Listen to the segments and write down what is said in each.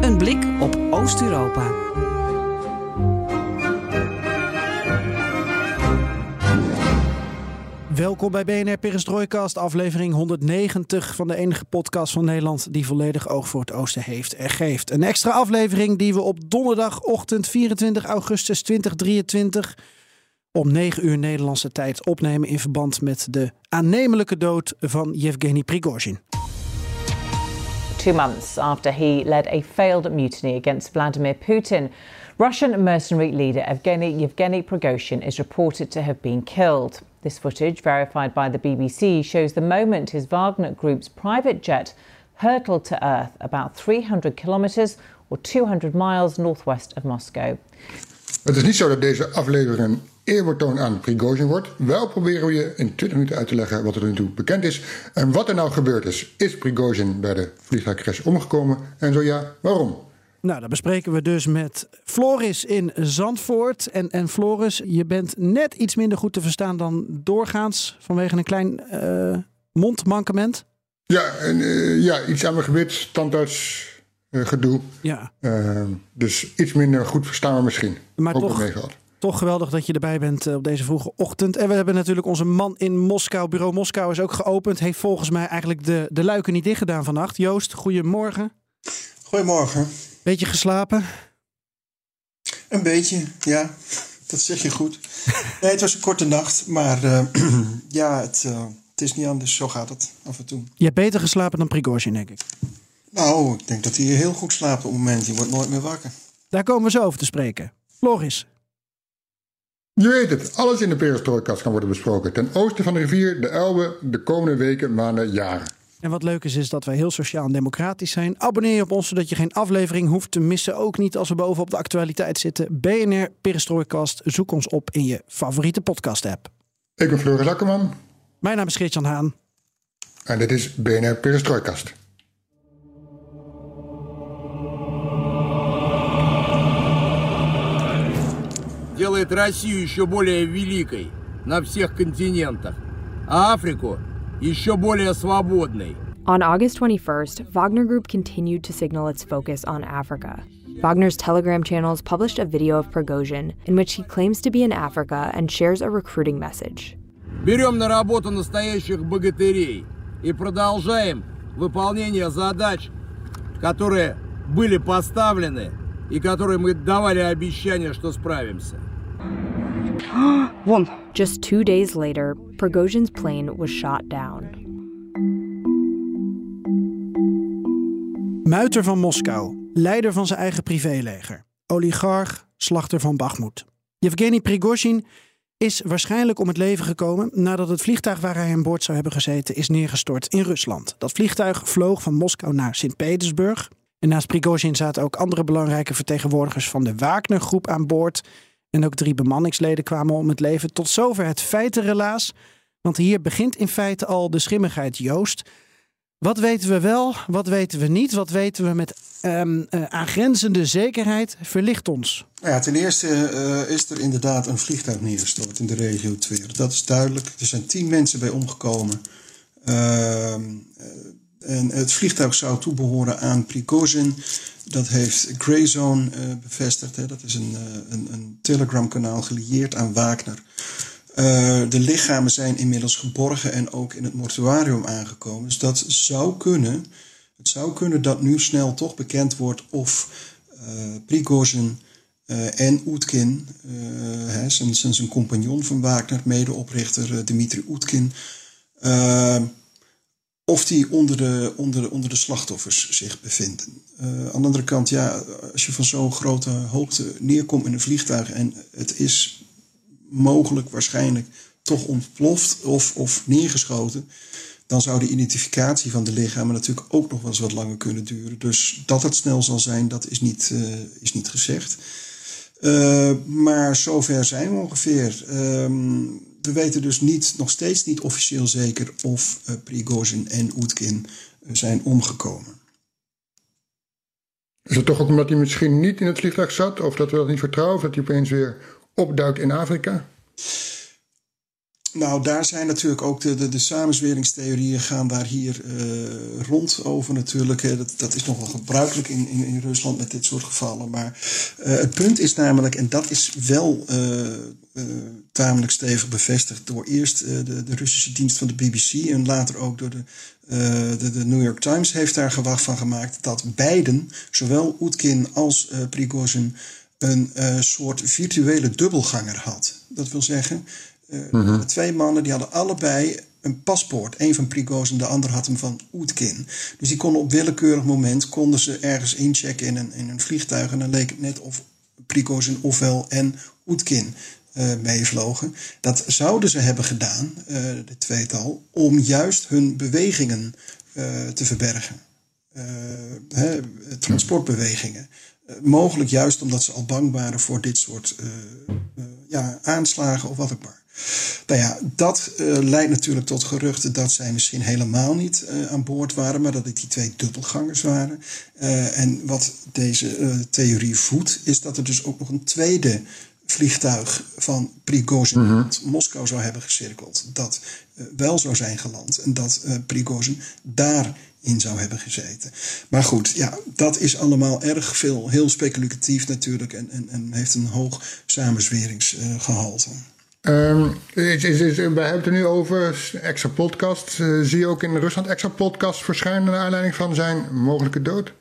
Een blik op Oost-Europa. Welkom bij BNR Perestrooikast, aflevering 190 van de enige podcast van Nederland die volledig oog voor het oosten heeft en geeft. Een extra aflevering die we op donderdagochtend 24 augustus 2023 om 9 uur Nederlandse tijd opnemen in verband met de aannemelijke dood van Yevgeny Prigozhin. Two months after he led a failed mutiny against Vladimir Putin. Russian mercenary leader Evgeny Yevgeny Prigozhin is reported to have been killed. This footage, verified by the BBC, shows the moment his Wagner group's private jet hurtled to earth about 300 kilometers or 200 miles northwest of Moscow. Het is niet zo dat deze aflevering een eerbetoon aan Prigozhin wordt. Wel proberen we je in 20 minuten uit te leggen wat er nu toe bekend is en wat er nou gebeurd is. Is Prigozhin bij de vliegtuigcrash omgekomen en zo ja, waarom? Nou, dat bespreken we dus met Floris in Zandvoort. En, en Floris, je bent net iets minder goed te verstaan dan doorgaans vanwege een klein uh, mondmankement. Ja, en, uh, ja, iets aan mijn gebit, tandarts, gedoe. Ja. dus iets minder goed verstaan misschien. Maar Ook toch, toch geweldig dat je erbij bent op deze vroege ochtend. En we hebben natuurlijk onze man in Moskou. Bureau Moskou is ook geopend. Heeft volgens mij eigenlijk de, de luiken niet dicht gedaan vannacht. Joost, goedemorgen. Goedemorgen. Beetje geslapen? Een beetje, ja. Dat zeg je goed. Nee, het was een korte nacht, maar uh, ja, het, uh, het, is niet anders. Zo gaat het af en toe. Je hebt beter geslapen dan Prigozhin, denk ik. Nou, ik denk dat hij heel goed slaapt op het moment. Je wordt nooit meer wakker. Daar komen we zo over te spreken. Floris. Je weet het, alles in de perestrooikast kan worden besproken. Ten oosten van de rivier, de Elbe, de komende weken, maanden, jaren. En wat leuk is, is dat wij heel sociaal en democratisch zijn. Abonneer je op ons, zodat je geen aflevering hoeft te missen. Ook niet als we bovenop de actualiteit zitten. BNR Perestrooikast. Zoek ons op in je favoriete podcast-app. Ik ben Floris Akkerman. Mijn naam is Geert-Jan Haan. En dit is BNR Perestrooikast. Делает Россию еще более великой на всех континентах, а Африку еще более свободной. On August 21st, Wagner Group continued to signal its focus on Africa. Wagner's Telegram channels published a video of Prigozhin in which he claims to be in Africa and shares a recruiting message. Берем на работу настоящих богатырей и продолжаем выполнение задач, которые были поставлены и которые мы давали обещание, что справимся. Just two days later, Prigozhin's plane was shot down. Muiter van Moskou, leider van zijn eigen privéleger, oligarch, slachter van Bakhmut. Yevgeny Prigozhin is waarschijnlijk om het leven gekomen nadat het vliegtuig waar hij aan boord zou hebben gezeten is neergestort in Rusland. Dat vliegtuig vloog van Moskou naar Sint-Petersburg. En naast Prigozhin zaten ook andere belangrijke vertegenwoordigers van de Wagner-groep aan boord. En ook drie bemanningsleden kwamen om het leven. Tot zover het feitenrelaas. Want hier begint in feite al de schimmigheid, Joost. Wat weten we wel, wat weten we niet? Wat weten we met um, uh, aangrenzende zekerheid? Verlicht ons. Ja, ten eerste uh, is er inderdaad een vliegtuig neergestort in de regio Twer. Dat is duidelijk. Er zijn tien mensen bij omgekomen. Uh, en het vliegtuig zou toebehoren aan Prigozhin. Dat heeft Greyzone uh, bevestigd. Hè. Dat is een, uh, een, een Telegram-kanaal gelieerd aan Wagner. Uh, de lichamen zijn inmiddels geborgen en ook in het mortuarium aangekomen. Dus dat zou kunnen. Het zou kunnen dat nu snel toch bekend wordt of Prigozhin en Oetkin, hè, zijn, zijn, zijn compagnon van Wagner, medeoprichter Dimitri Oetkin of die onder de, onder, de, onder de slachtoffers zich bevinden. Uh, aan de andere kant, ja, als je van zo'n grote hoogte neerkomt in een vliegtuig en het is mogelijk, waarschijnlijk, toch ontploft of, of neergeschoten, dan zou de identificatie van de lichamen natuurlijk ook nog wel eens wat langer kunnen duren. Dus dat het snel zal zijn, dat is niet, uh, is niet gezegd. Uh, maar zover zijn we ongeveer. Ehm, we weten dus niet, nog steeds niet officieel zeker of uh, Prigozhin en Oetkin zijn omgekomen. Is het toch ook omdat hij misschien niet in het vliegtuig zat? Of dat we dat niet vertrouwen? Of dat hij opeens weer opduikt in Afrika? Nou, daar zijn natuurlijk ook de, de, de samenzweringstheorieën gaan daar hier uh, rond over natuurlijk. Dat, dat is nog wel gebruikelijk in, in, in Rusland met dit soort gevallen. Maar uh, het punt is namelijk, en dat is wel uh, tamelijk stevig bevestigd door eerst de, de Russische dienst van de BBC en later ook door de, de, de, New York Times heeft daar gewacht van gemaakt dat beiden, zowel Oetkin als Prigozhin, een soort virtuele dubbelganger had. Dat wil zeggen, uh, twee mannen die hadden allebei een paspoort. Eén van Prigozhin, de ander had hem van Oetkin. Dus die konden op willekeurig moment konden ze ergens inchecken in een, in een vliegtuig. En dan leek het net of Prigozhin ofwel en Oetkin uh, meevlogen. Dat zouden ze hebben gedaan, uh, de tweetal, om juist hun bewegingen te verbergen. Hè, transportbewegingen. mogelijk juist omdat ze al bang waren voor dit soort ja, aanslagen of wat ook maar. Nou ja, dat uh, leidt natuurlijk tot geruchten dat zij misschien helemaal niet uh, aan boord waren, maar dat het die twee dubbelgangers waren. Uh, en wat deze theorie voedt, is dat er dus ook nog een tweede vliegtuig van Prigozhin mm Moskou zou hebben gecirkeld. Dat wel zou zijn geland en dat Prigozhin daarin zou hebben gezeten. Maar goed, ja, dat is allemaal erg veel, heel speculatief natuurlijk en, en, en heeft een hoog samenzweringsgehalte. Is, we hebben het er nu over extra podcast. Uh, zie je ook in Rusland extra podcast verschijnen naar aanleiding van zijn mogelijke dood?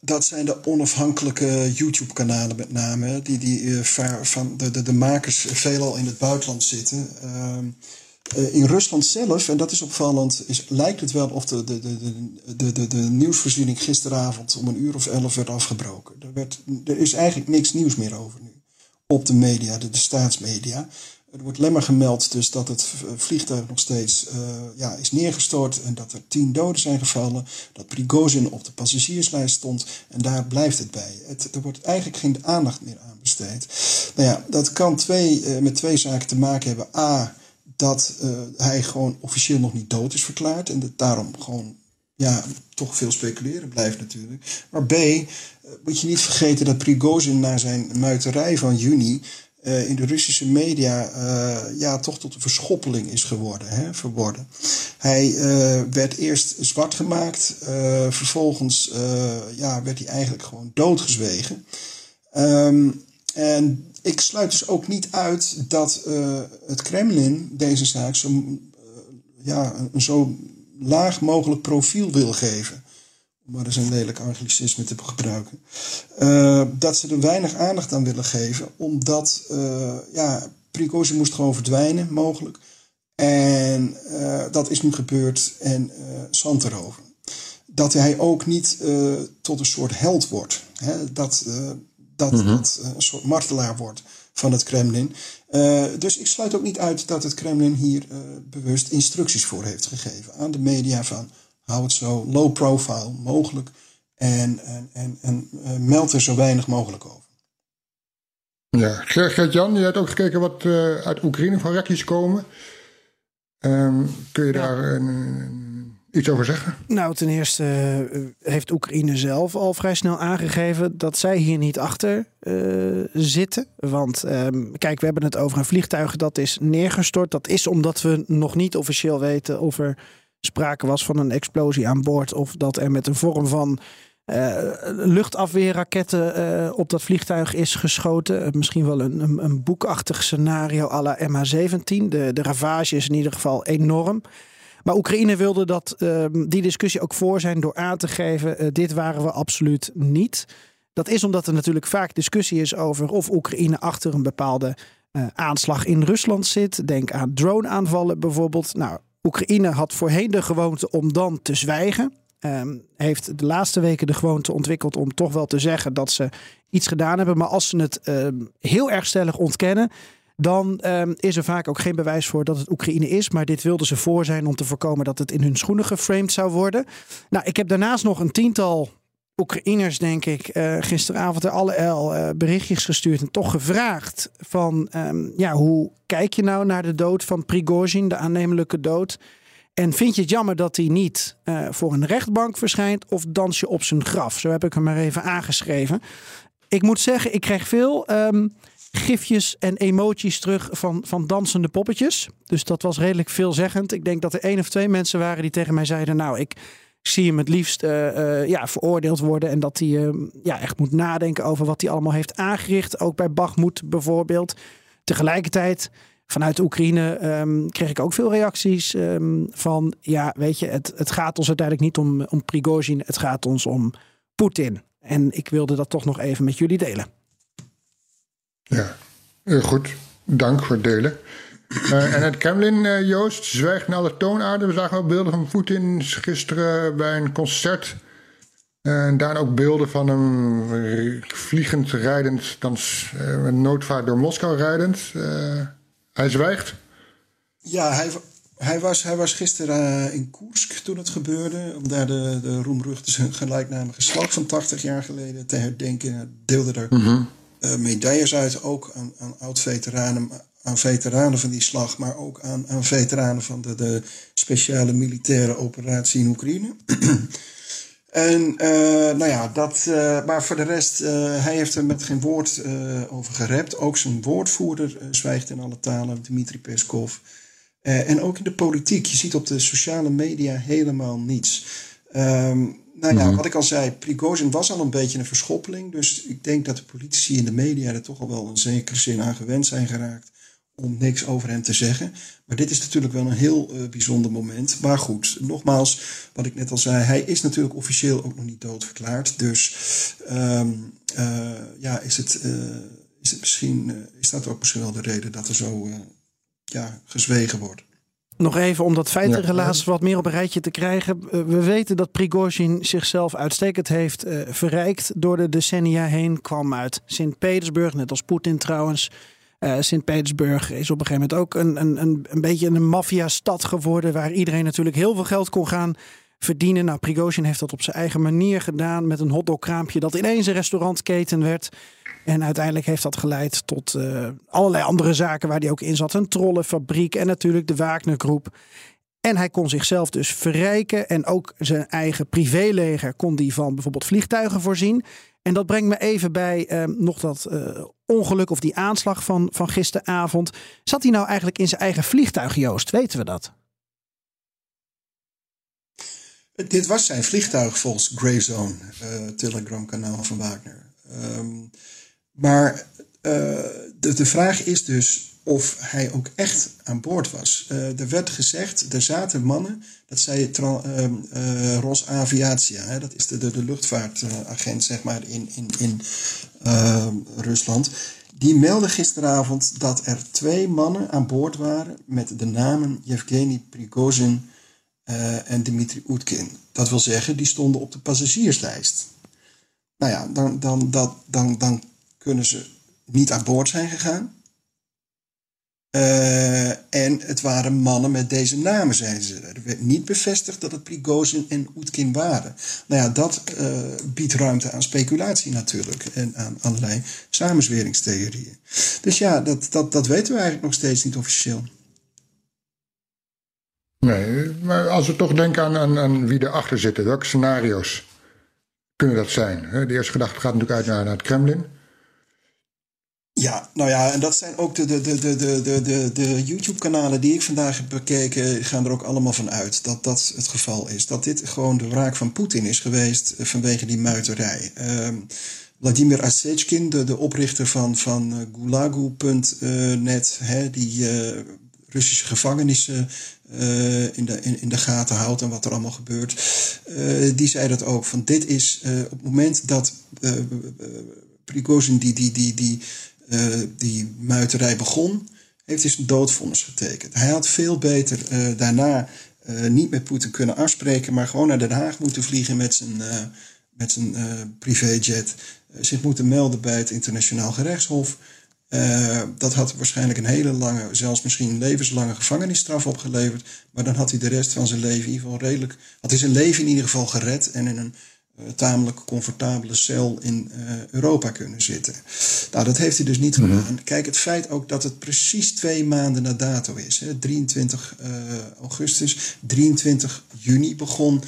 Dat zijn de onafhankelijke YouTube-kanalen met name, die, die uh, van de, de, de, makers veelal in het buitenland zitten. Uh, in Rusland zelf, en dat is opvallend, is, lijkt het wel of de, de, de, de, de, de nieuwsvoorziening gisteravond om een uur of elf werd afgebroken. Er, werd, er is eigenlijk niks nieuws meer over nu op de media, de, staatsmedia. Er wordt maar gemeld dus dat het vliegtuig nog steeds uh, ja, is neergestort en dat er tien doden zijn gevallen. Dat Prigozhin op de passagierslijst stond en daar blijft het bij. Het, er wordt eigenlijk geen aandacht meer aan besteed. Nou ja, dat kan twee, uh, met twee zaken te maken hebben. A, dat hij gewoon officieel nog niet dood is verklaard en dat daarom gewoon ja, toch veel speculeren blijft natuurlijk. Maar B, uh, moet je niet vergeten dat Prigozhin na zijn muiterij van juni uh, in de Russische media uh, ja, toch tot een verschoppeling is geworden, hè, verworden. Hij werd eerst zwart gemaakt, vervolgens ja, werd hij eigenlijk gewoon doodgezwegen. Um, en ik sluit dus ook niet uit dat het Kremlin deze zaak zo, ja, zo laag mogelijk profiel wil geven. Om maar eens een lelijk anglicisme te gebruiken. Uh, dat ze er weinig aandacht aan willen geven, omdat uh, ja, Prigozhin moest gewoon verdwijnen, mogelijk. En uh, dat is nu gebeurd en zand erover. Dat hij ook niet tot een soort held wordt. Hè? Dat, dat, mm -hmm. dat een soort martelaar wordt van het Kremlin. Uh, dus ik sluit ook niet uit dat het Kremlin hier uh, bewust instructies voor heeft gegeven aan de media van hou het zo low profile mogelijk en, en, en, en uh, meld er zo weinig mogelijk over. Ja, Gert-Jan, je hebt ook gekeken wat uit Oekraïne van reacties komen. Um, kun je ja. daar een, iets over zeggen? Nou, ten eerste uh, heeft Oekraïne zelf al vrij snel aangegeven dat zij hier niet achter uh, zitten. Want um, kijk, we hebben het over een vliegtuig dat is neergestort. Dat is omdat we nog niet officieel weten of er sprake was van een explosie aan boord. Of dat er met een vorm van uh, luchtafweerraketten op dat vliegtuig is geschoten. Misschien wel een, een, een boekachtig scenario à la MH17. De, de ravage is in ieder geval enorm. Maar Oekraïne wilde dat uh, die discussie ook voor zijn door aan te geven: uh, dit waren we absoluut niet. Dat is omdat er natuurlijk vaak discussie is over of Oekraïne achter een bepaalde uh, aanslag in Rusland zit. Denk aan drone-aanvallen bijvoorbeeld. Nou, Oekraïne had voorheen de gewoonte om dan te zwijgen. Um, heeft de laatste weken de gewoonte ontwikkeld om toch wel te zeggen dat ze iets gedaan hebben. Maar als ze het uh, heel erg stellig ontkennen, dan ehm, is er vaak ook geen bewijs voor dat het Oekraïne is. Maar dit wilden ze voor zijn om te voorkomen dat het in hun schoenen geframed zou worden. Nou, ik heb daarnaast nog een tiental Oekraïners, denk ik, uh, gisteravond er alle uh, berichtjes gestuurd en toch gevraagd van, um, ja, hoe kijk je nou naar de dood van Prigozhin, de aannemelijke dood? En vind je het jammer dat hij niet uh, voor een rechtbank verschijnt of dans je op zijn graf? Zo heb ik hem maar even aangeschreven. Ik moet zeggen, ik kreeg veel um, gifjes en emoties terug van, van dansende poppetjes. Dus dat was redelijk veelzeggend. Ik denk dat er één of twee mensen waren die tegen mij zeiden: Nou, ik zie hem het liefst uh, uh, ja, veroordeeld worden. En dat hij uh, ja, echt moet nadenken over wat hij allemaal heeft aangericht. Ook bij Bachmoed bijvoorbeeld. Tegelijkertijd, vanuit Oekraïne um, kreeg ik ook veel reacties um, van... ja, weet je, het, het gaat ons uiteindelijk niet om, om Prigozhin. Het gaat ons om Poetin. En ik wilde dat toch nog even met jullie delen. Ja, heel goed. Dank voor het delen. Uh, en het Kremlin, uh, Joost, zwijgt naar alle toonaarden. We zagen ook beelden van Poetin gisteren bij een concert. Uh, en daar ook beelden van hem vliegend, rijdend, dan met noodvaart door Moskou rijdend. hij zwijgt. Ja, hij, hij, was, hij was gisteren in Koersk toen het gebeurde. Om daar de, de roemruchte gelijknamige slag van 80 jaar geleden te herdenken. Hij deelde er mm -hmm. Medailles uit, ook aan, oud-veteranen aan veteranen van die slag, maar ook aan, veteranen van de, de speciale militaire operatie in Oekraïne. en uh, nou ja, dat, uh, maar voor de rest, hij heeft er met geen woord over gerept. Ook zijn woordvoerder zwijgt in alle talen, Dmitri Peskov. en ook in de politiek. Je ziet op de sociale media helemaal niets. Um, nou ja, wat ik al zei, Prigozhin was al een beetje een verschoppeling. Dus ik denk dat de politici in de media er toch al wel een zekere zin aan gewend zijn geraakt om niks over hem te zeggen. Maar dit is natuurlijk wel een heel uh, bijzonder moment. Maar goed, nogmaals, wat ik net al zei, hij is natuurlijk officieel ook nog niet doodverklaard. Dus um, uh, ja, is het, uh, is het misschien, is dat ook misschien wel de reden dat er zo ja, gezwegen wordt. Nog even om dat feitenrelaas wat meer op een rijtje te krijgen. We weten dat Prigozhin zichzelf uitstekend heeft verrijkt door de decennia heen. Kwam uit Sint-Petersburg, net als Poetin trouwens. Uh, Sint-Petersburg is op een gegeven moment ook een, een, een, een beetje een maffia-stad geworden. Waar iedereen natuurlijk heel veel geld kon gaan verdienen. Nou, Prigozhin heeft dat op zijn eigen manier gedaan. Met een hotdogkraampje dat ineens een restaurantketen werd. En uiteindelijk heeft dat geleid tot uh, allerlei andere zaken waar hij ook in zat. Een trollenfabriek en natuurlijk de Wagnergroep. En hij kon zichzelf dus verrijken. En ook zijn eigen privéleger kon die van bijvoorbeeld vliegtuigen voorzien. En dat brengt me even bij uh, nog dat uh, ongeluk of die aanslag van, van gisteravond. Zat hij nou eigenlijk in zijn eigen vliegtuig, Joost? Weten we dat? Dit was zijn vliegtuig volgens Greyzone, uh, Telegram-kanaal van Wagner. Um, maar de, de vraag is dus of hij ook echt aan boord was. Uh, er werd gezegd, er zaten mannen, dat zei uh, uh, Ros Aviatia, hè, dat is de, de, de luchtvaartagent zeg maar in, in, in ehm, Rusland. Die meldde gisteravond dat er twee mannen aan boord waren met de namen Yevgeny Prigozhin eh, en Dmitri Utkin. Dat wil zeggen, die stonden op de passagierslijst. Nou ja, dan, dan, dat, dan, dan kunnen ze niet aan boord zijn gegaan. Uh, en het waren mannen met deze namen, zeiden ze. Er werd niet bevestigd dat het Prigozhin en Oetkin waren. Nou ja, dat uh, biedt ruimte aan speculatie natuurlijk. En aan allerlei samenzweringstheorieën. Dus ja, dat, dat, dat weten we eigenlijk nog steeds niet officieel. Nee, maar als we toch denken aan, aan, aan wie erachter zitten, welke scenario's kunnen dat zijn? De eerste gedachte gaat natuurlijk uit naar, naar het Kremlin. Ja, nou ja, en dat zijn ook de, de, de, de, de, de, de YouTube-kanalen die ik vandaag heb bekeken, gaan er ook allemaal van uit dat dat het geval is. Dat dit gewoon de wraak van Poetin is geweest vanwege die muiterij. Um, Vladimir Asechkin, de, oprichter van, van uh, Gulagu.net, uh, die Russische gevangenissen uh, in, de, in, in de gaten houdt en wat er allemaal gebeurt, die zei dat ook. Van dit is op het moment dat Prigozhin die, die, die, die die muiterij begon, heeft hij zijn doodvonnis getekend. Hij had veel beter daarna niet met Poetin kunnen afspreken, maar gewoon naar Den Haag moeten vliegen met zijn, met zijn privéjet. zich moeten melden bij het internationaal gerechtshof. Dat had waarschijnlijk een hele lange, zelfs misschien levenslange gevangenisstraf opgeleverd. Maar dan had hij de rest van zijn leven in ieder geval redelijk. Had hij zijn leven in ieder geval gered en in een uh, tamelijk comfortabele cel in uh, Europa kunnen zitten. Nou, dat heeft hij dus niet gedaan. Mm Kijk, het feit ook dat het precies twee maanden na dato is. Hè, 23 uh, augustus, 23 juni begon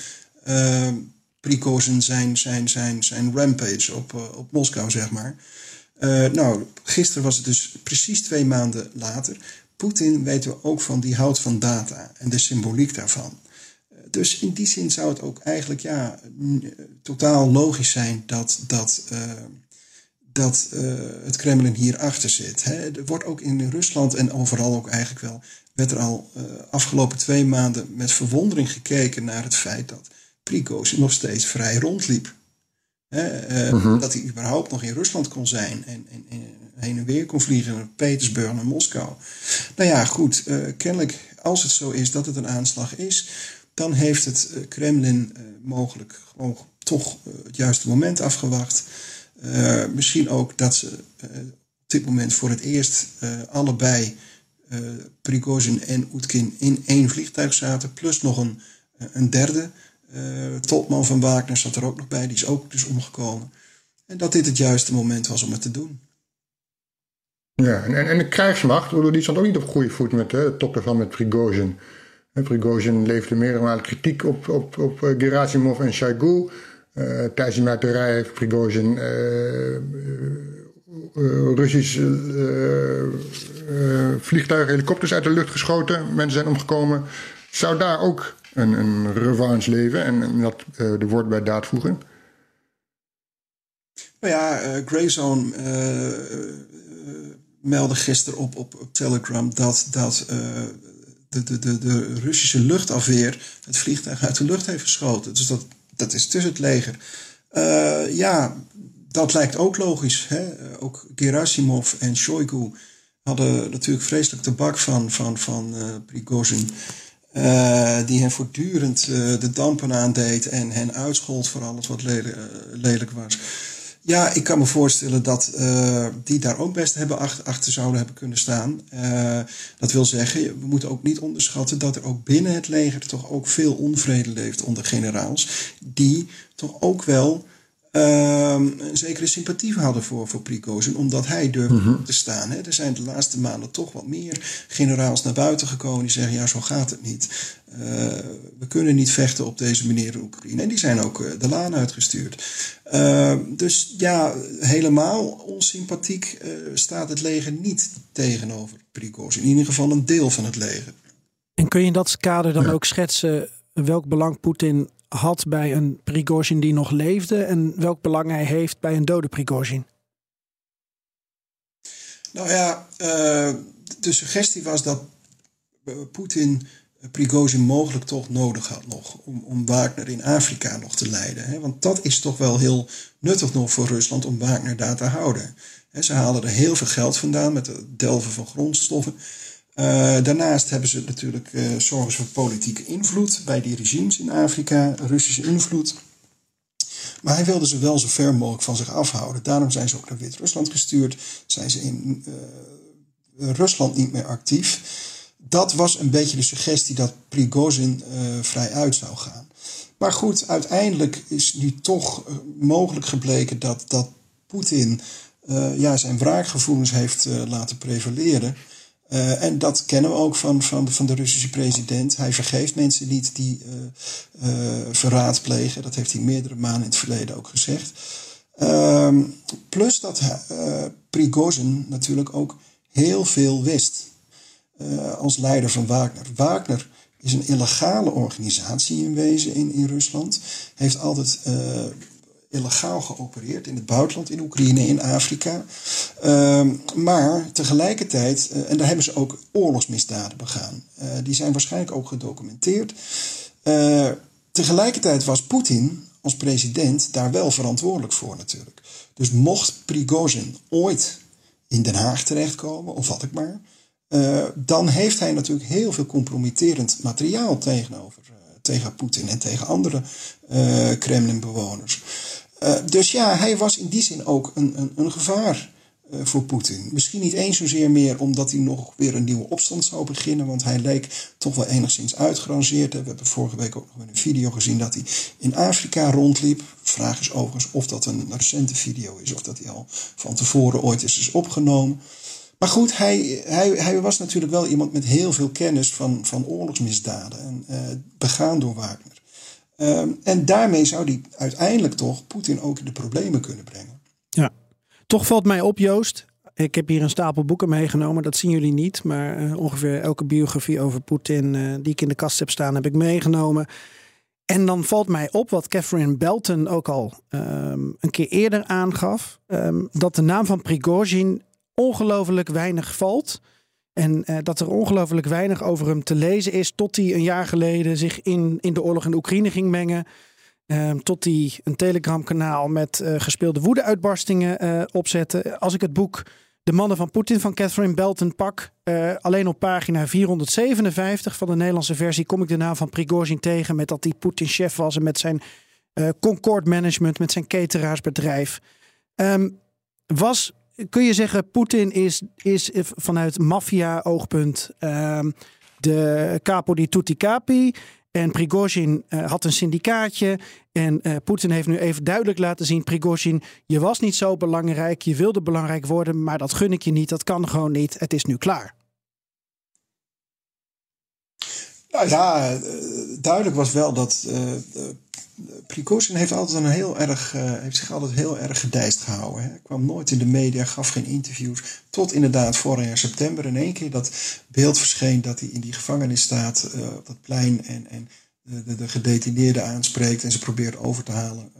Prigozhin zijn, zijn, zijn, zijn rampage op, op Moskou, zeg maar. Nou, gisteren was het dus precies twee maanden later. Poetin weten we ook van, die houdt van data en de symboliek daarvan. Dus in die zin zou het ook eigenlijk ja, totaal logisch zijn dat, dat, dat het Kremlin hierachter zit. Hè. Er wordt ook in Rusland en overal ook eigenlijk wel, werd er al uh, afgelopen twee maanden met verwondering gekeken naar het feit dat Prigozhin nog steeds vrij rondliep. Hè, uh, -huh. Dat hij überhaupt nog in Rusland kon zijn en, en, en, heen en weer kon vliegen naar Petersburg naar Moskou. Nou ja, goed, kennelijk als het zo is dat het een aanslag is, dan heeft het Kremlin uh, mogelijk gewoon toch het juiste moment afgewacht. Uh, misschien ook dat ze op dit moment voor het eerst allebei, Prigozhin en Oetkin, in één vliegtuig zaten. Plus nog een, een derde topman van Wagner zat er ook nog bij. Die is ook dus omgekomen. En dat dit het juiste moment was om het te doen. Ja, en, en de krijgsmacht, die stond ook niet op goede voet met hè, top met Prigozhin. Prigozhin leefde meerdere malen kritiek op, op, op Gerasimov en Shoigu. Uh, tijdens die muiterij heeft Prigozhin uh, Russische vliegtuigen, helikopters uit de lucht geschoten. Mensen zijn omgekomen. Zou daar ook een, een revanche leven en dat de woord bij daad voegen? Nou ja, Grayzone meldde gisteren op, op, Telegram dat, dat de, de, de, de Russische luchtafweer het vliegtuig uit de lucht heeft geschoten. Dus dat, dat is tussen het leger. Uh, ja, dat lijkt ook logisch. Hè? Ook Gerasimov en Shoigu hadden natuurlijk vreselijk de bak van, van, van uh, Prigozhin. Uh, die hen voortdurend de dampen aandeed en hen uitschold voor alles wat lelijk, lelijk was. Ja, ik kan me voorstellen dat die daar ook best hebben achter, zouden hebben kunnen staan. Dat wil zeggen, we moeten ook niet onderschatten dat er ook binnen het leger toch ook veel onvrede leeft onder generaals. Die toch ook wel uh, een zekere sympathie hadden voor, voor Prigozhin, omdat hij durfde mm -hmm. te staan. Hè. Er zijn de laatste maanden toch wat meer generaals naar buiten gekomen die zeggen: ja, zo gaat het niet. Uh, we kunnen niet vechten op deze manier in Oekraïne. En die zijn ook uh, de laan uitgestuurd. Uh, dus ja, helemaal onsympathiek staat het leger niet tegenover Prigozhin. In ieder geval een deel van het leger. En kun je in dat kader dan ook schetsen welk belang Poetin had bij een Prigozhin die nog leefde en welk belang hij heeft bij een dode Prigozhin? Nou ja, uh, de suggestie was dat Poetin Prigozhin mogelijk toch nodig had nog om, om Wagner in Afrika nog te leiden. Hè? Want dat is toch wel heel nuttig nog voor Rusland om Wagner daar te houden. Ze halen er heel veel geld vandaan met het delven van grondstoffen. Uh, daarnaast hebben ze natuurlijk uh, zorgen voor politieke invloed bij die regimes in Afrika, Russische invloed. Maar hij wilde ze wel zo ver mogelijk van zich afhouden. Daarom zijn ze ook naar Wit-Rusland gestuurd. Zijn ze in uh, Rusland niet meer actief. Dat was een beetje de suggestie dat Prigozhin vrij uit zou gaan. Maar goed, uiteindelijk is nu toch mogelijk gebleken dat, dat Poetin ja, zijn wraakgevoelens heeft laten prevaleren. Uh, en dat kennen we ook van, van, van de Russische president. Hij vergeeft mensen niet die uh, verraad plegen. Dat heeft hij meerdere maanden in het verleden ook gezegd. Ehm, plus dat Prigozhin natuurlijk ook heel veel wist als leider van Wagner. Wagner is een illegale organisatie in wezen in, in Rusland. Heeft altijd illegaal geopereerd in het buitenland, in Oekraïne, in Afrika. Uh, maar tegelijkertijd, uh, en daar hebben ze ook oorlogsmisdaden begaan. Uh, die zijn waarschijnlijk ook gedocumenteerd. Eh, tegelijkertijd was Poetin als president daar wel verantwoordelijk voor natuurlijk. Dus mocht Prigozhin ooit in Den Haag terechtkomen, of wat ik maar, dan heeft hij natuurlijk heel veel compromitterend materiaal tegenover tegen Poetin en tegen andere uh, Kremlin-bewoners. Uh, dus ja, hij was in die zin ook een, een, een gevaar uh, voor Poetin. Misschien niet eens zozeer meer omdat hij nog weer een nieuwe opstand zou beginnen, want hij leek toch wel enigszins uitgerangeerd. We hebben vorige week ook nog een video gezien dat hij in Afrika rondliep. Vraag is overigens of dat een recente video is of dat hij al van tevoren ooit is, opgenomen. Maar goed, hij, hij, hij was natuurlijk wel iemand met heel veel kennis van, van oorlogsmisdaden en uh, begaan door Wagner. Um, en daarmee zou hij uiteindelijk toch Poetin ook in de problemen kunnen brengen. Ja, toch valt mij op, Joost. Ik heb hier een stapel boeken meegenomen, dat zien jullie niet. Maar uh, ongeveer elke biografie over Poetin uh, die ik in de kast heb staan, heb ik meegenomen. En dan valt mij op wat Catherine Belton ook al um, een keer eerder aangaf: um, dat de naam van Prigozhin ongelooflijk weinig valt. En uh, dat er ongelooflijk weinig over hem te lezen is. Tot hij een jaar geleden zich in, in de oorlog in Oekraïne ging mengen. Uh, tot hij een Telegram-kanaal met uh, gespeelde woedeuitbarstingen opzette. Als ik het boek De Mannen van Poetin van Catherine Belton pak. alleen op pagina 457 van de Nederlandse versie kom ik de naam van Prigozhin tegen. Met dat hij Poetin-chef was en met zijn Concord Management, met zijn cateraarsbedrijf. Um, was kun je zeggen, Poetin is, is vanuit maffia-oogpunt uh, de capo di tutti capi. En Prigozhin uh, had een syndicaatje. En uh, Poetin heeft nu even duidelijk laten zien: Prigozhin, je was niet zo belangrijk. Je wilde belangrijk worden, maar dat gun ik je niet. Dat kan gewoon niet. Het is nu klaar. Nou ja, eh, duidelijk was wel dat Prigozhin heeft, altijd een heel erg, uh, heeft zich altijd heel erg gedijst gehouden. Hij kwam nooit in de media, gaf geen interviews. Tot inderdaad vorig jaar september in één keer dat beeld verscheen dat hij in die gevangenis staat uh, op dat plein en, en de, de, gedetineerden aanspreekt en ze probeert over te halen.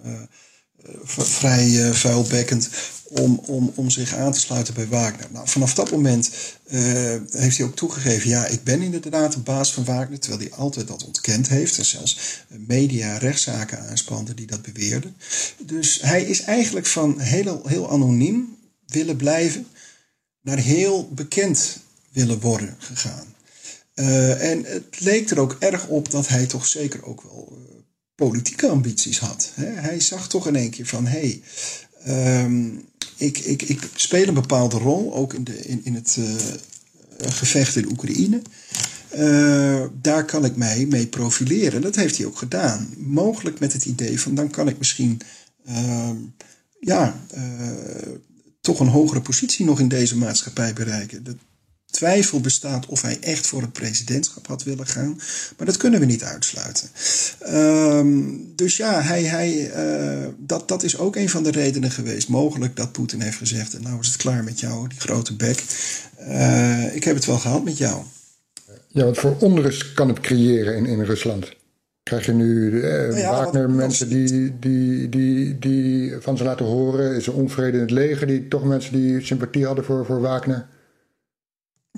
Vrij uh, vuilbekkend om, om, om zich aan te sluiten bij Wagner. Nou, vanaf dat moment uh, heeft hij ook toegegeven: ja, ik ben inderdaad de baas van Wagner, terwijl hij altijd dat ontkend heeft. En zelfs media rechtszaken aanspande die dat beweerden. Dus hij is eigenlijk van heel, heel anoniem willen blijven naar heel bekend willen worden gegaan. En het leek er ook erg op dat hij toch zeker ook wel politieke ambities had. Hij zag toch in één keer van: hé, hey, um, ik, ik, ik speel een bepaalde rol, ook in, de, in, in het uh, gevecht in Oekraïne. Uh, daar kan ik mij mee profileren. Dat heeft hij ook gedaan. Mogelijk met het idee van: dan kan ik misschien. Uh, ja, uh, toch een hogere positie nog in deze maatschappij bereiken. Dat, twijfel bestaat of hij echt voor het presidentschap had willen gaan. Maar dat kunnen we niet uitsluiten. Um, dus ja, hij, hij, uh, dat, dat is ook een van de redenen geweest. Mogelijk dat Poetin heeft gezegd: Nou is het klaar met jou, die grote bek. Uh, ik heb het wel gehad met jou. Ja, wat voor onrust kan het creëren in, in Rusland? Krijg je nu eh, nou ja, Wagner mensen die, die, die, die van ze laten horen? Is er onvrede in het leger? Die, toch mensen die sympathie hadden voor, voor Wagner?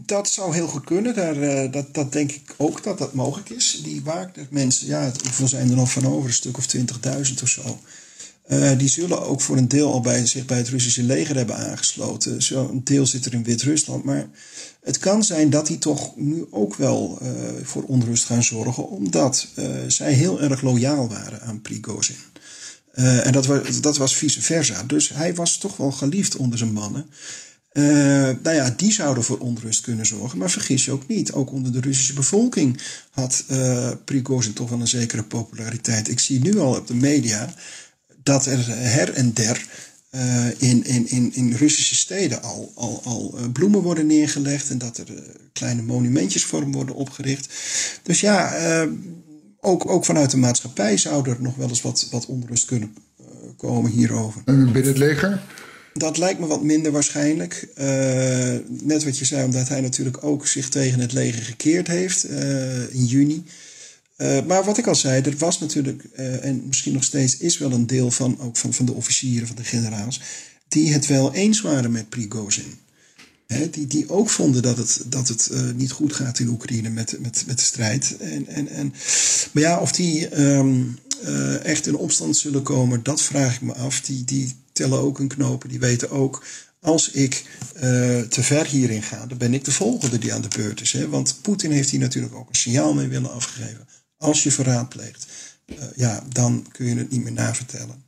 Dat zou heel goed kunnen. Daar, uh, dat, dat denk ik ook dat dat mogelijk is. Die Wagner mensen, ja, hoeveel zijn er nog van over? Een stuk of 20.000 of zo. Uh, die zullen ook voor een deel al bij, zich bij het Russische leger hebben aangesloten. Zo, een deel zit er in Wit-Rusland. Maar het kan zijn dat die toch nu ook wel uh, voor onrust gaan zorgen. Omdat zij heel erg loyaal waren aan Prigozhin. en dat dat was vice versa. Dus hij was toch wel geliefd onder zijn mannen. Uh, nou ja, die zouden voor onrust kunnen zorgen. Maar vergis je ook niet, ook onder de Russische bevolking had uh, Prigozhin toch wel een zekere populariteit. Ik zie nu al op de media dat er her en der uh, in, in, in, in Russische steden al, al, al bloemen worden neergelegd en dat er kleine monumentjes voor hem worden opgericht. Dus ja, ook, ook vanuit de maatschappij zou er nog wel eens wat, wat onrust kunnen komen hierover. Binnen het leger? Dat lijkt me wat minder waarschijnlijk. Uh, net wat je zei, omdat hij natuurlijk ook zich tegen het leger gekeerd heeft uh, in juni. Uh, maar wat ik al zei, er was natuurlijk, en misschien nog steeds is wel een deel van, ook van, van de officieren, van de generaals, die het wel eens waren met Prigozhin. He, die, die ook vonden dat het, dat het niet goed gaat in Oekraïne met, met, met de strijd. En, en, en, maar ja, of die um, echt in opstand zullen komen, dat vraag ik me af. Die, die, tellen ook een knopen. Die weten ook, als ik uh, te ver hierin ga, dan ben ik de volgende die aan de beurt is. Hè? Want Poetin heeft hier natuurlijk ook een signaal mee willen afgeven. Als je verraad pleegt, uh, ja, dan kun je het niet meer navertellen.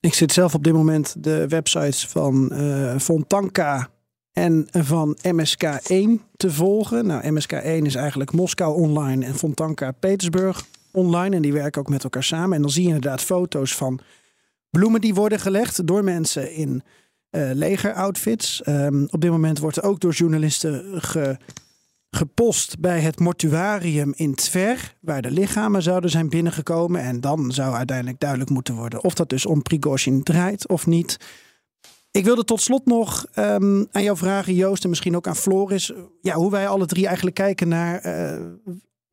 Ik zit zelf op dit moment de websites van uh, Fontanka en van MSK1 te volgen. Nou, MSK1 is eigenlijk Moskou online en Fontanka Petersburg online. En die werken ook met elkaar samen. En dan zie je inderdaad foto's van bloemen die worden gelegd door mensen in uh, legeroutfits. Um, op dit moment wordt er ook door journalisten ge, gepost bij het mortuarium in Tver, waar de lichamen zouden zijn binnengekomen. En dan zou uiteindelijk duidelijk moeten worden of dat dus om Prigozhin draait of niet. Ik wilde tot slot nog um, aan jou vragen, Joost, en misschien ook aan Floris. Ja, hoe wij alle drie eigenlijk kijken naar uh,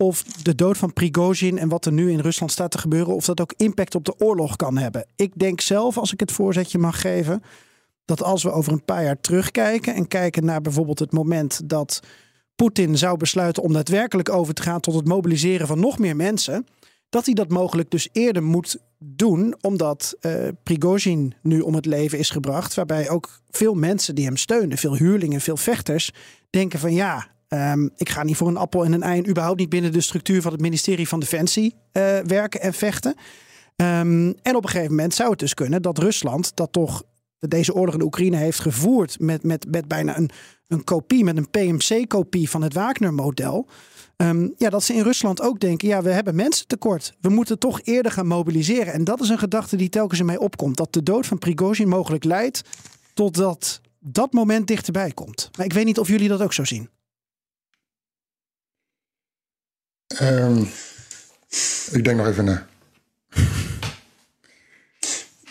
of de dood van Prigozhin en wat er nu in Rusland staat te gebeuren, of dat ook impact op de oorlog kan hebben. Ik denk zelf, als ik het voorzetje mag geven, dat als we over een paar jaar terugkijken en kijken naar bijvoorbeeld het moment dat Poetin zou besluiten om daadwerkelijk over te gaan tot het mobiliseren van nog meer mensen, dat hij dat mogelijk dus eerder moet doen, omdat uh, Prigozhin nu om het leven is gebracht, waarbij ook veel mensen die hem steunen, veel huurlingen, veel vechters, denken van ja, um, ik ga niet voor een appel en een ei überhaupt niet binnen de structuur van het ministerie van Defensie uh, werken en vechten. Um, en op een gegeven moment zou het dus kunnen dat Rusland, dat toch deze oorlog in Oekraïne heeft gevoerd met, met, met bijna een, een kopie, met een PMC-kopie van het Wagner-model. Um, ja, dat ze in Rusland ook denken: ja, we hebben mensen tekort. We moeten toch eerder gaan mobiliseren. En dat is een gedachte die telkens in mij opkomt: dat de dood van Prigozhin mogelijk leidt totdat dat moment dichterbij komt. Maar ik weet niet of jullie dat ook zo zien. Um, ik denk nog even na.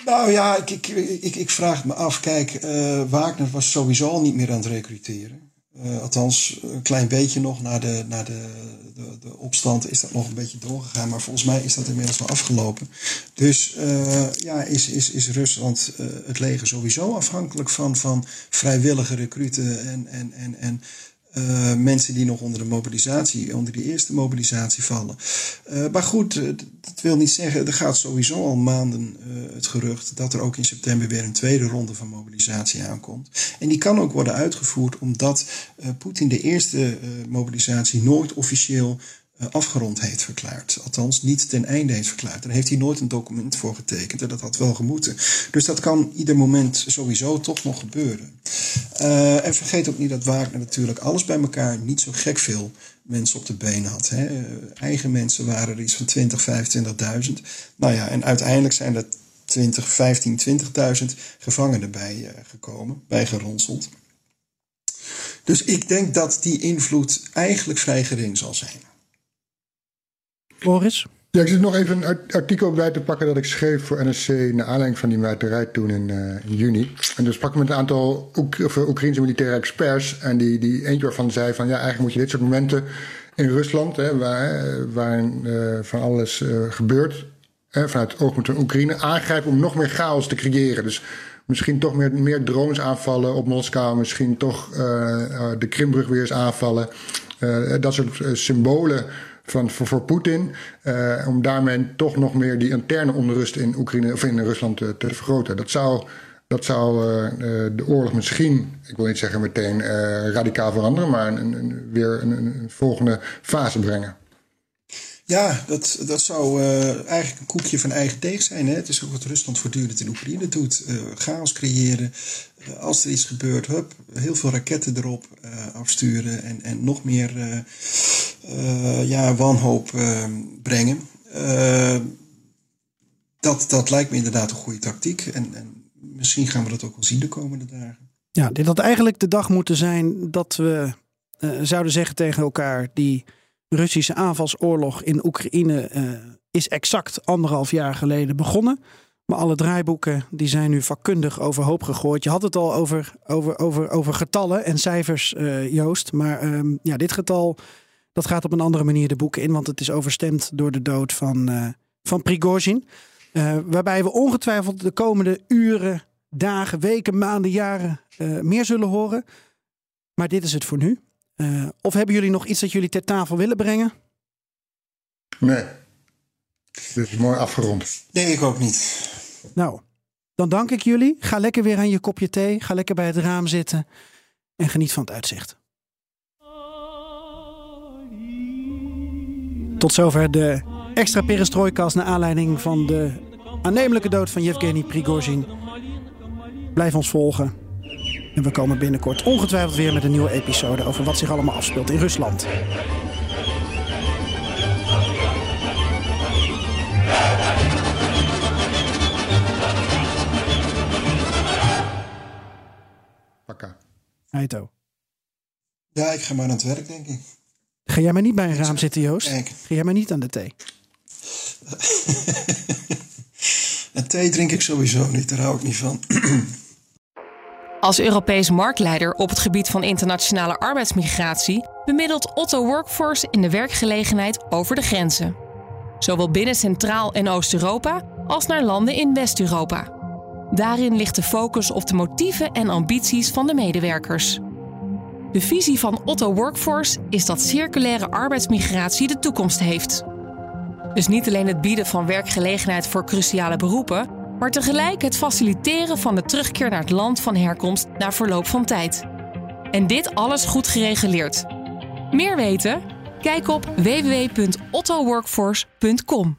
Nou ja, ik, ik, ik, vraag het me af. Kijk, uh, Wagner was sowieso al niet meer aan het recruteren. Uh, althans, een klein beetje nog na, de, de, de, de, opstand is dat nog een beetje doorgegaan. Maar volgens mij is dat inmiddels wel afgelopen. Dus uh, ja, is, is, is Rusland het leger sowieso afhankelijk van, van vrijwillige recruten en, en, en, en uh, mensen die nog onder de mobilisatie, onder die eerste mobilisatie vallen. Uh, maar goed, uh, dat wil niet zeggen, er gaat sowieso al maanden het gerucht dat er ook in september weer een tweede ronde van mobilisatie aankomt. En die kan ook worden uitgevoerd omdat Poetin de eerste mobilisatie nooit officieel eh, afgerond heeft verklaard. Althans, niet ten einde heeft verklaard. Daar heeft hij nooit een document voor getekend en dat had wel gemoeten. Dus dat kan ieder moment sowieso toch nog gebeuren. Uh, en vergeet ook niet dat Wagner natuurlijk alles bij elkaar niet zo gek veel mensen op de benen had. Hè. Uh, eigen mensen waren er iets van 20, 25.000. Nou ja, en uiteindelijk zijn er 20, 15, 20.000 gevangenen bij uh, gekomen, bijgeronseld. Dus ik denk dat die invloed eigenlijk vrij gering zal zijn. Floris? Ja, ik zit nog even een artikel bij te pakken dat ik schreef voor NSC naar aanleiding van die muiterij toen in, uh, in juni. En dus sprak ik met een aantal Oek of, uh, Oekraïnse militaire experts. En die, die eentje waarvan zei van ja, eigenlijk moet je dit soort momenten in Rusland, hè, waar, waar uh, van alles gebeurt, hè, vanuit oogpunt van Oekraïne, aangrijpen om nog meer chaos te creëren. Dus misschien toch meer, meer drones aanvallen op Moskou, misschien toch de Krimbrug weer eens aanvallen. dat soort symbolen van, voor, Poetin. Uh, om daarmee toch nog meer die interne onrust in Oekraïne of in Rusland te, te vergroten. Dat zou, dat zou uh, de oorlog misschien, ik wil niet zeggen meteen radicaal veranderen, maar een, weer een, een, volgende fase brengen. Ja, dat, dat zou eigenlijk een koekje van eigen deeg zijn. Hè? Het is ook wat Rusland voortdurend in Oekraïne doet. Uh, chaos creëren. Als er iets gebeurt, hup, heel veel raketten erop afsturen. En, en nog meer ja, wanhoop brengen. dat, dat lijkt me inderdaad een goede tactiek. En, en misschien gaan we dat ook wel zien de komende dagen. Ja, dit had eigenlijk de dag moeten zijn dat we zouden zeggen tegen elkaar... die Russische aanvalsoorlog in Oekraïne is exact anderhalf jaar geleden begonnen. Maar alle draaiboeken die zijn nu vakkundig overhoop gegooid. Je had het al over, over, over, over getallen en cijfers, Joost. Maar uh, ja, dit getal dat gaat op een andere manier de boeken in. Want het is overstemd door de dood van, uh, van Prigozhin. waarbij we ongetwijfeld de komende uren, dagen, weken, maanden, jaren meer zullen horen. Maar dit is het voor nu. Uh, of hebben jullie nog iets dat jullie ter tafel willen brengen? Nee. Dit is mooi afgerond. Nee, ik ook niet. Nou, dan dank ik jullie. Ga lekker weer aan je kopje thee. Ga lekker bij het raam zitten. En geniet van het uitzicht. Tot zover de extra perestrooikast naar aanleiding van de aannemelijke dood van Yevgeny Prigozhin. Blijf ons volgen. En we komen binnenkort ongetwijfeld weer met een nieuwe episode over wat zich allemaal afspeelt in Rusland. Pakka. Heito. Ja, ik ga maar aan het werk, denk ik. Ga jij maar niet bij een raam zitten, Joost? Kijk. Ga jij maar niet aan de thee? En thee drink ik sowieso niet, daar hou ik niet van. Als Europees marktleider op het gebied van internationale arbeidsmigratie bemiddelt Otto Workforce in de werkgelegenheid over de grenzen. Zowel binnen Centraal- en Oost-Europa als naar landen in West-Europa. Daarin ligt de focus op de motieven en ambities van de medewerkers. De visie van Otto Workforce is dat circulaire arbeidsmigratie de toekomst heeft. Dus niet alleen het bieden van werkgelegenheid voor cruciale beroepen, maar tegelijk het faciliteren van de terugkeer naar het land van herkomst na verloop van tijd. En dit alles goed gereguleerd. Meer weten? Kijk op www.ottoworkforce.com.